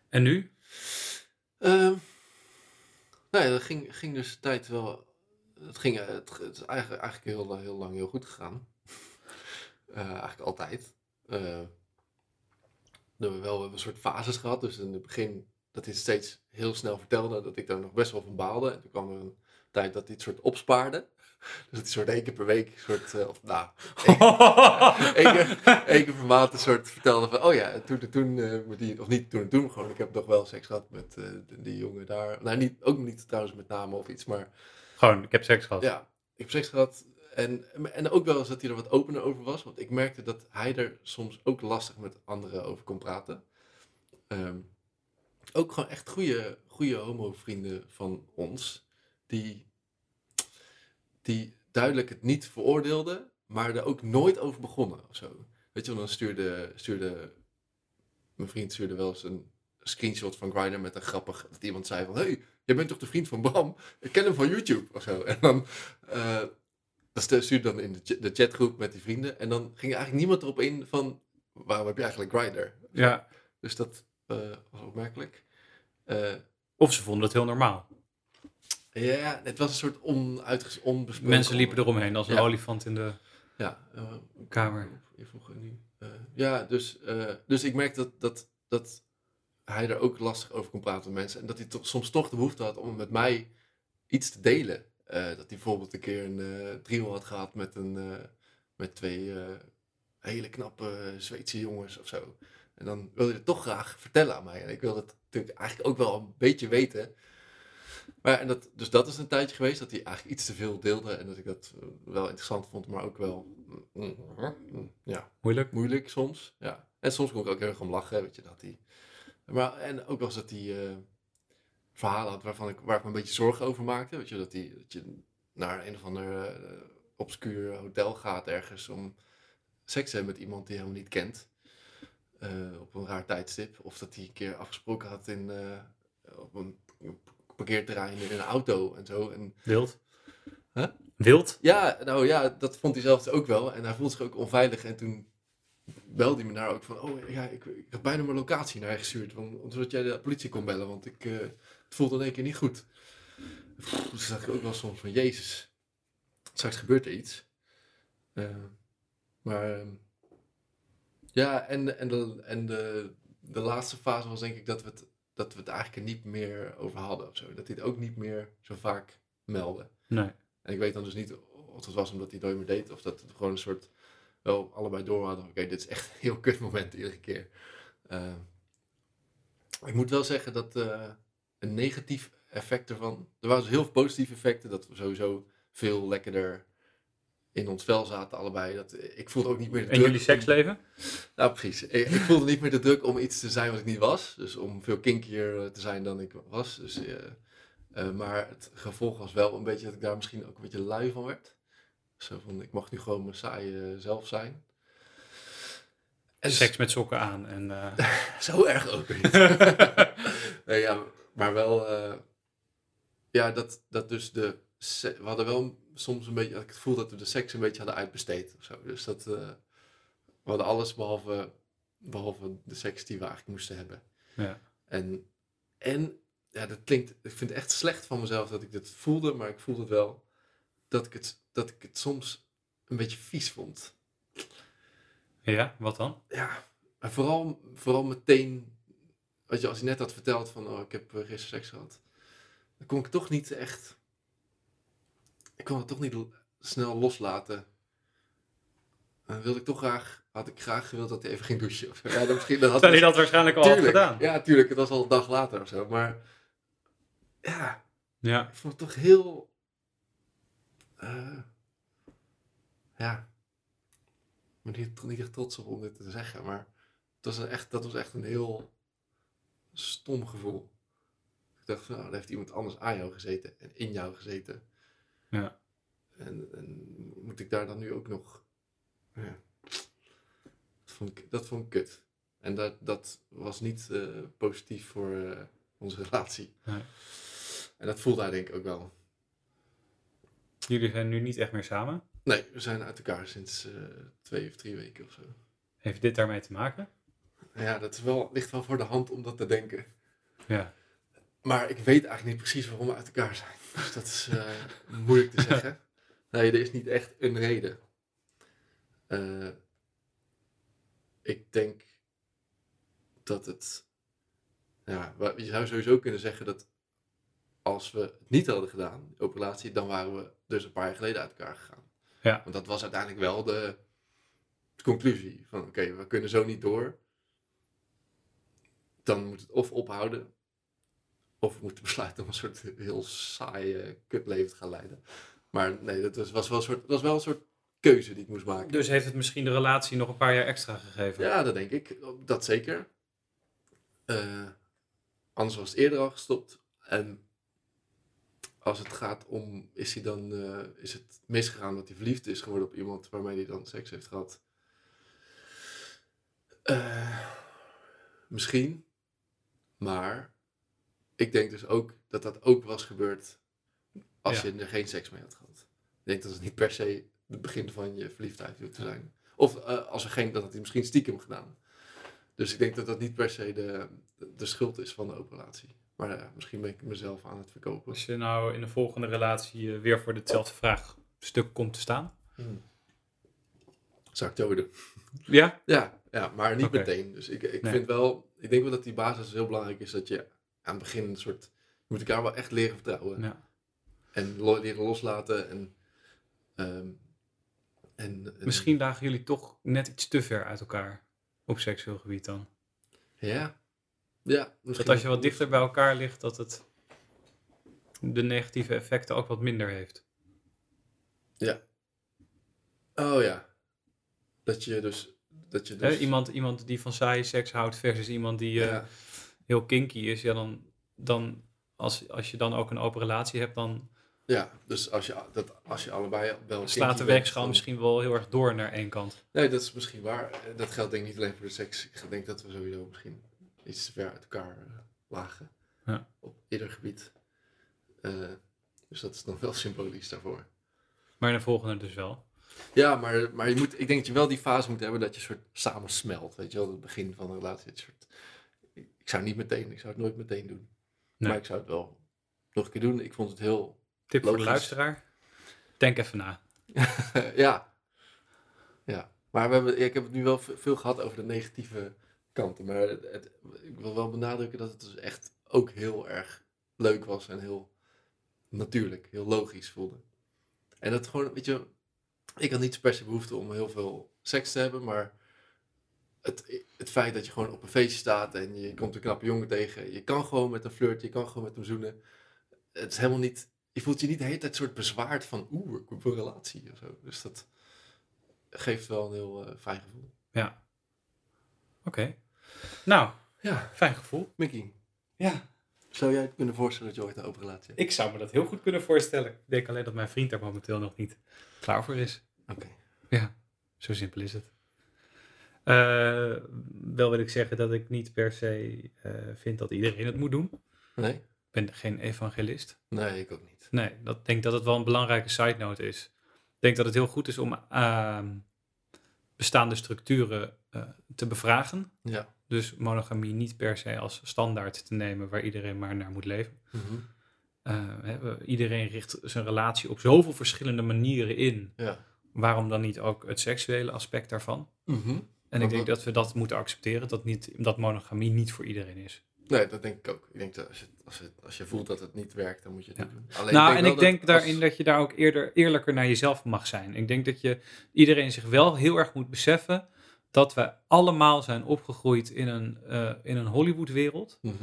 En nu? Ehm nou ja, dat ging, ging dus de tijd wel... Het, ging, eh, het, het is eigenlijk, eigenlijk heel, heel lang heel goed gegaan. Eh, eigenlijk altijd. Eh, we hebben wel we hebben een soort fases gehad. Dus in het begin dat hij het steeds heel snel vertelde. Dat ik daar nog best wel van baalde. En toen kwam er een tijd dat hij het soort opspaarde. Dus dat hij soort één keer per week, soort, eh, of nou, één keer, één keer per maand een soort vertelde van, oh ja, toen en toen, met die, of niet toen en toen, gewoon, ik heb nog wel seks gehad met eh, die, die jongen daar. Nou, niet, ook niet trouwens met namen of iets, maar Gewoon, ik heb seks gehad. ja, ik heb seks gehad. En, en ook wel eens dat hij er wat opener over was, want ik merkte dat hij er soms ook lastig met anderen over kon praten. Ehm, ook gewoon echt goede, goede homo-vrienden van ons, die, die duidelijk het niet veroordeelden, maar er ook nooit over begonnen of zo. Weet je dan stuurde, stuurde mijn vriend stuurde wel eens een screenshot van Grindr met een grappig, dat iemand zei van, hey, jij bent toch de vriend van Bram? Ik ken hem van YouTube of zo. En dan, eh dat stuurde dan in de, de chatgroep met die vrienden. En dan ging eigenlijk niemand erop in van, waarom heb je eigenlijk Grindr? Ja. Dus dat eh, was opmerkelijk. Eh, Of ze vonden het heel normaal. Ja, het was een soort onuitges onbesproken... Mensen liepen eromheen als een Ja. olifant in de Ja, eh, kamer. Je vroeg er nu. eh, ja, dus, eh, dus ik merk dat, dat, dat hij er ook lastig over kon praten met mensen. En dat hij toch, soms toch de behoefte had om met mij iets te delen. Dat hij bijvoorbeeld een keer een trio had gehad met, een, met twee hele knappe Zweedse jongens of zo. En dan wilde hij het toch graag vertellen aan mij. En ik wilde het natuurlijk eigenlijk ook wel een beetje weten. Maar en dat, dus dat is een tijdje geweest dat hij eigenlijk iets te veel deelde. En dat ik dat eh, wel interessant vond, maar ook wel mm, mm, ja, Moeilijk. moeilijk soms. Ja. En soms kon ik ook heel erg om lachen, weet je, dat hij... Maar, en ook wel eens dat hij eh, verhalen had waarvan ik, waar ik me een beetje zorgen over maakte. Weet je, dat, hij, dat je naar een of ander eh, obscuur hotel gaat ergens om seks te hebben met iemand die je helemaal niet kent. op een raar tijdstip. Of dat hij een keer afgesproken had in, op een parkeerterrein in een auto en zo. En Wild. Huh? Wild? ja, nou ja, dat vond hij zelf ook wel. En hij voelde zich ook onveilig. En toen belde hij me daar ook van... Oh ja, ik, ik heb bijna mijn locatie naar je gestuurd. Want, zodat jij de politie kon bellen. Want ik, eh, het voelde in één keer niet goed. Pff, Dus dacht ik ook wel soms van... Jezus, straks gebeurt er iets. Eh, maar... ehm, ja, en, en, de, en de, de laatste fase was denk ik dat we, het, dat we het eigenlijk er niet meer over hadden. Of zo. Dat hij het ook niet meer zo vaak meldde. Nee. En ik weet dan dus niet of het was omdat hij het nooit meer deed. Of dat het gewoon een soort... Wel allebei door hadden. Oké, dit is echt een heel kut moment iedere keer. Eh, ik moet wel zeggen dat eh, een negatief effect ervan... Er waren dus heel veel positieve effecten. Dat we sowieso veel lekkerder in ons vel zaten allebei. Dat, ik voelde ook niet meer de En druk jullie om- seksleven? nou, precies. Ik, ik voelde niet meer de druk om iets te zijn wat ik niet was. Dus om veel kinkier eh, te zijn dan ik was. Dus eh, Eh, maar het gevolg was wel een beetje dat ik daar misschien ook een beetje lui van werd. Zo van, ik mag nu gewoon mijn saaie zelf zijn. En Seks met sokken aan. En, eh, Zo erg ook niet. nee, ja, maar wel, eh, ja, dat, dat dus de, we hadden wel soms een beetje, ik het gevoel dat we de seks een beetje hadden uitbesteed of zo. Dus dat, eh, we hadden alles behalve, behalve de seks die we eigenlijk moesten hebben. ja. En, en ja, dat klinkt, ik vind het echt slecht van mezelf dat ik dit voelde, maar ik voelde het wel, dat ik het, dat ik het soms een beetje vies vond. ja, wat dan? Ja, maar vooral, vooral meteen, weet je, als hij net had verteld van, oh, ik heb eh, gisteren seks gehad, dan kon ik toch niet echt, ik kon het toch niet snel loslaten. Dan wilde ik toch graag, had ik graag gewild dat hij even ging douchen. Of. Ja, dat misschien, had hij dat waarschijnlijk al had gedaan. Ja, tuurlijk, het was al een dag later of zo, maar ja, Ja. ik vond het toch heel, eh, ja, ik ben hier niet echt trots op om dit te zeggen, maar het was een echt, dat was echt een heel stom gevoel. Ik dacht nou, er heeft iemand anders aan jou gezeten en in jou gezeten. Ja. En, en moet ik daar dan nu ook nog, ja, dat vond ik, dat vond ik kut. En dat, dat was niet eh, positief voor eh, onze relatie. Nee. En dat voelde hij denk ik ook wel. Jullie zijn nu niet echt meer samen. Nee, we zijn uit elkaar sinds eh, twee of drie weken of zo. Heeft dit daarmee te maken? Ja, dat is wel, ligt wel voor de hand om dat te denken. Ja. Maar ik weet eigenlijk niet precies waarom we uit elkaar zijn. Dus dat is eh, moeilijk te zeggen. Nee, er is niet echt een reden. Eh, ik denk dat het. Ja, je zou sowieso kunnen zeggen dat als we het niet hadden gedaan, die open relatie, dan waren we dus een paar jaar geleden uit elkaar gegaan. Ja. Want dat was uiteindelijk wel de, de conclusie van oké, we kunnen zo niet door. Dan moet het of ophouden, of we moeten besluiten om een soort heel saaie kutleven te gaan leiden. Maar nee, dat was, was, wel, een soort, dat was wel een soort keuze die ik moest maken. Dus heeft het misschien de relatie nog een paar jaar extra gegeven? Ja, dat denk ik. Dat zeker. Eh, anders was het eerder al gestopt. En als het gaat om, is, hij dan, eh, is het misgegaan dat hij verliefd is geworden op iemand waarmee hij dan seks heeft gehad? Eh, misschien. Maar ik denk dus ook dat dat ook was gebeurd als Ja. je er geen seks mee had gehad. Ik denk dat het niet per se het begin van je verliefdheid hoeft te zijn. Of eh, als er geen, dat had hij misschien stiekem gedaan. Dus ik denk dat dat niet per se de, de schuld is van de open relatie. Maar ja, misschien ben ik mezelf aan het verkopen. Als je nou in de volgende relatie eh, weer voor hetzelfde vraagstuk komt te staan. Zou ik doden. Ja? Ja, ja maar niet meteen. Dus ik, ik vind wel, ik denk wel dat die basis heel belangrijk is. Dat je aan het begin een soort, je moet elkaar wel echt leren vertrouwen. Ja. En lo- leren loslaten. En, ehm, en, en- Misschien lagen jullie toch net iets te ver uit elkaar op seksueel gebied dan. Ja. Ja, misschien. Dat als je wat dichter bij elkaar ligt, dat het de negatieve effecten ook wat minder heeft. Oh ja. Dat je dus... Dat je dus iemand, iemand die van saaie seks houdt versus iemand die eh, ja. Heel kinky is, ja, dan, dan als, als je dan ook een open relatie hebt, dan ja, dus als je, dat, als je allebei wel... slaat de weegschaal misschien wel heel erg door naar één kant. Nee, dat is misschien waar. Dat geldt denk ik niet alleen voor de seks. Ik denk dat we sowieso misschien iets te ver uit elkaar eh, lagen. Ja. Op ieder gebied. Eh, dus dat is nog wel symbolisch daarvoor. Maar de volgende dus wel. Ja, maar, maar je moet, ik denk dat je wel die fase moet hebben dat je soort samen smelt. Weet je wel, het begin van een relatie. dat je soort, ik, zou niet meteen, ik zou het nooit meteen doen. Nee. Maar ik zou het wel nog een keer doen. Ik vond het heel, Tip voor de luisteraar. Denk even na. ja. Ja, maar we hebben, ja, ik heb het nu wel ve- veel gehad over de negatieve kanten. Maar het, het- ik wil wel benadrukken dat het dus echt ook heel erg leuk was en heel natuurlijk, heel logisch voelde. En dat gewoon, weet je, ik had niet per se behoefte om heel veel seks te hebben, maar het, het feit dat je gewoon op een feestje staat en je komt een knappe jongen tegen, je kan gewoon met hem flirten, je kan gewoon met hem zoenen. Het is helemaal niet, je voelt je niet de hele tijd soort bezwaard van, oeh, ik heb een relatie of zo. Dus dat geeft wel een heel eh, fijn gevoel. Ja. Oké. Nou, Ja, fijn gevoel. Mickey. Ja. Zou jij het kunnen voorstellen dat je ooit een open relatie hebt? Ik zou me dat heel goed kunnen voorstellen. Ik denk alleen dat mijn vriend daar momenteel nog niet klaar voor is. Oké. Ja, zo simpel is het. Eh, wel wil ik zeggen dat ik niet per se eh, vind dat iedereen het moet doen. Nee? Ik ben geen evangelist. Nee, ik ook niet. Nee, dat denk dat het wel een belangrijke side note is. Ik denk dat het heel goed is om ehm, bestaande structuren eh, te bevragen. Ja. Dus monogamie niet per se als standaard te nemen waar iedereen maar naar moet leven. Mhm. Iedereen richt zijn relatie op zoveel verschillende manieren in. Ja. Waarom dan niet ook het seksuele aspect daarvan? Mhm. En ik denk dat we dat moeten accepteren, dat, niet, dat monogamie niet voor iedereen is. Nee, dat denk ik ook. Ik denk dat als je, als je, als je voelt dat het niet werkt, dan moet je het Ja. niet doen. Alleen, nou, en ik denk daarin dat je daar ook eerder eerlijker naar jezelf mag zijn. Ik denk dat je iedereen zich wel heel erg moet beseffen dat we allemaal zijn opgegroeid in een, eh, in een Hollywood-wereld. Mhm.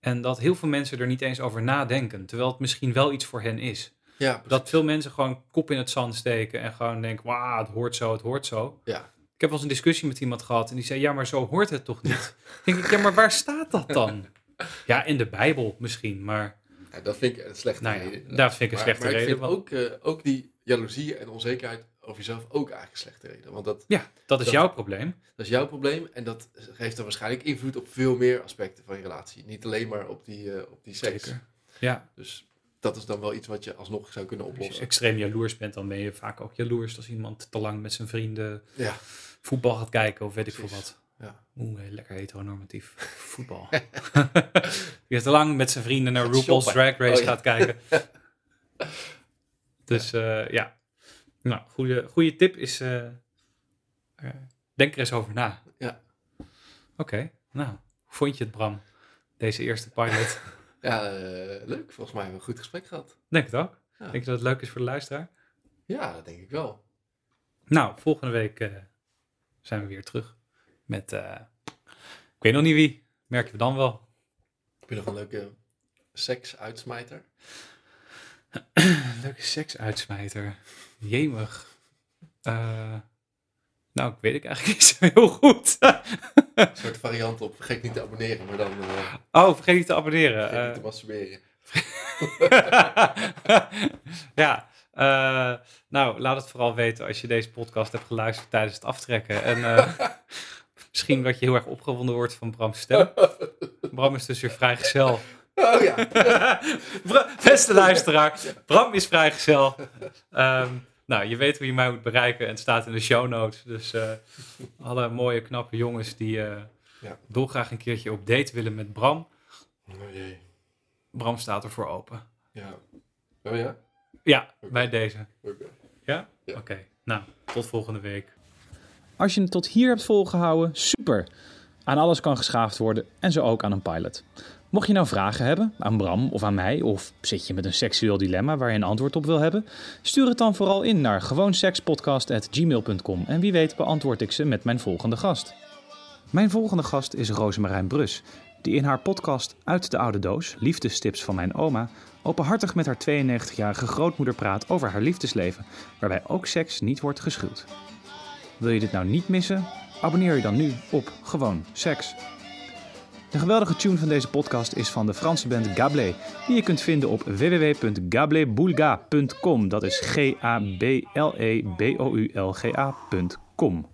En dat heel veel mensen er niet eens over nadenken, terwijl het misschien wel iets voor hen is. Ja, precies. Dat veel mensen gewoon kop in het zand steken en gewoon denken, wauw, het hoort zo, het hoort zo. Ja. Ik heb wel eens een discussie met iemand gehad en die zei, ja, maar zo hoort het toch niet? Denk ik, ja, maar waar staat dat dan? Ja, in de Bijbel misschien, maar Ja, dat vind ik een slechte nou ja, reden. dat vind ik een maar, slechte maar reden. ik vind want- ook, eh, ook die jaloezie en onzekerheid over jezelf ook eigenlijk een slechte reden. Want dat, Ja, dat is Dat- jouw probleem. dat is jouw probleem en dat geeft dan waarschijnlijk invloed op veel meer aspecten van je relatie. Niet alleen maar op die, eh, op die seks. Zeker. Ja, Dus dat is dan wel iets wat je alsnog zou kunnen als je oplossen. extreem jaloers bent, dan ben je vaak ook jaloers als iemand te lang met zijn vrienden Ja, voetbal gaat kijken of weet ik veel wat. ja. Oeh, lekker heteronormatief voetbal. Die te lang met zijn vrienden naar RuPaul's. Drag Race Oh, ja. gaat kijken. dus eh, ja, nou, goede, goede tip is, eh, eh, denk er eens over na. Ja. Oké, nou, hoe vond je het Bram, deze eerste pilot? Ja, eh, leuk. Volgens mij hebben we een goed gesprek gehad. denk het ook. Ja. Denk je dat het leuk is voor de luisteraar? Ja, dat denk ik wel. Nou, volgende week eh, zijn we weer terug met, eh, ik weet nog niet wie, merken we dan wel. Heb je nog een leuke seks-uitsmijter? Leuke seksuitsmijter. Jemig. Eh, nou, ik weet ik eigenlijk niet zo heel goed. Een soort variant op vergeet niet te abonneren, maar dan eh oh, vergeet niet te abonneren. vergeet niet te Eh, masturberen. ja, eh, nou, laat het vooral weten als je deze podcast hebt geluisterd tijdens het aftrekken. En misschien dat je heel erg opgewonden wordt van Bram's stem. Bram is dus weer vrijgezel. Oh ja. Beste luisteraar, Bram is vrijgezel. Ehm nou, je weet hoe je mij moet bereiken en het staat in de show notes. Dus eh, alle mooie, knappe jongens die eh Ja. dolgraag een keertje op date willen met Bram. Oh jee. Bram staat ervoor open. Ja. Oh ja? Ja, bij deze. Oké. Ja? Ja. Oké, nou, tot volgende week. Als je het tot hier hebt volgehouden, super. Aan alles kan geschaafd worden en zo ook aan een pilot. Mocht je nou vragen hebben aan Bram of aan mij, of zit je met een seksueel dilemma waar je een antwoord op wil hebben, stuur het dan vooral in naar gewoonsekspodcast.gmail.com en wie weet beantwoord ik ze met mijn volgende gast. Mijn volgende gast is Rosemarijn Brus, die in haar podcast Uit de Oude Doos, Liefdestips van mijn oma, openhartig met haar 92-jarige grootmoeder praat over haar liefdesleven, waarbij ook seks niet wordt geschuwd. Wil je dit nou niet missen? Abonneer je dan nu op Gewoon Seks. De geweldige tune van deze podcast is van de Franse band Gablé, die je kunt vinden op www.gabléboulga.com. Dat is G-A-B-L-E-B-O-U-L-G-A.com.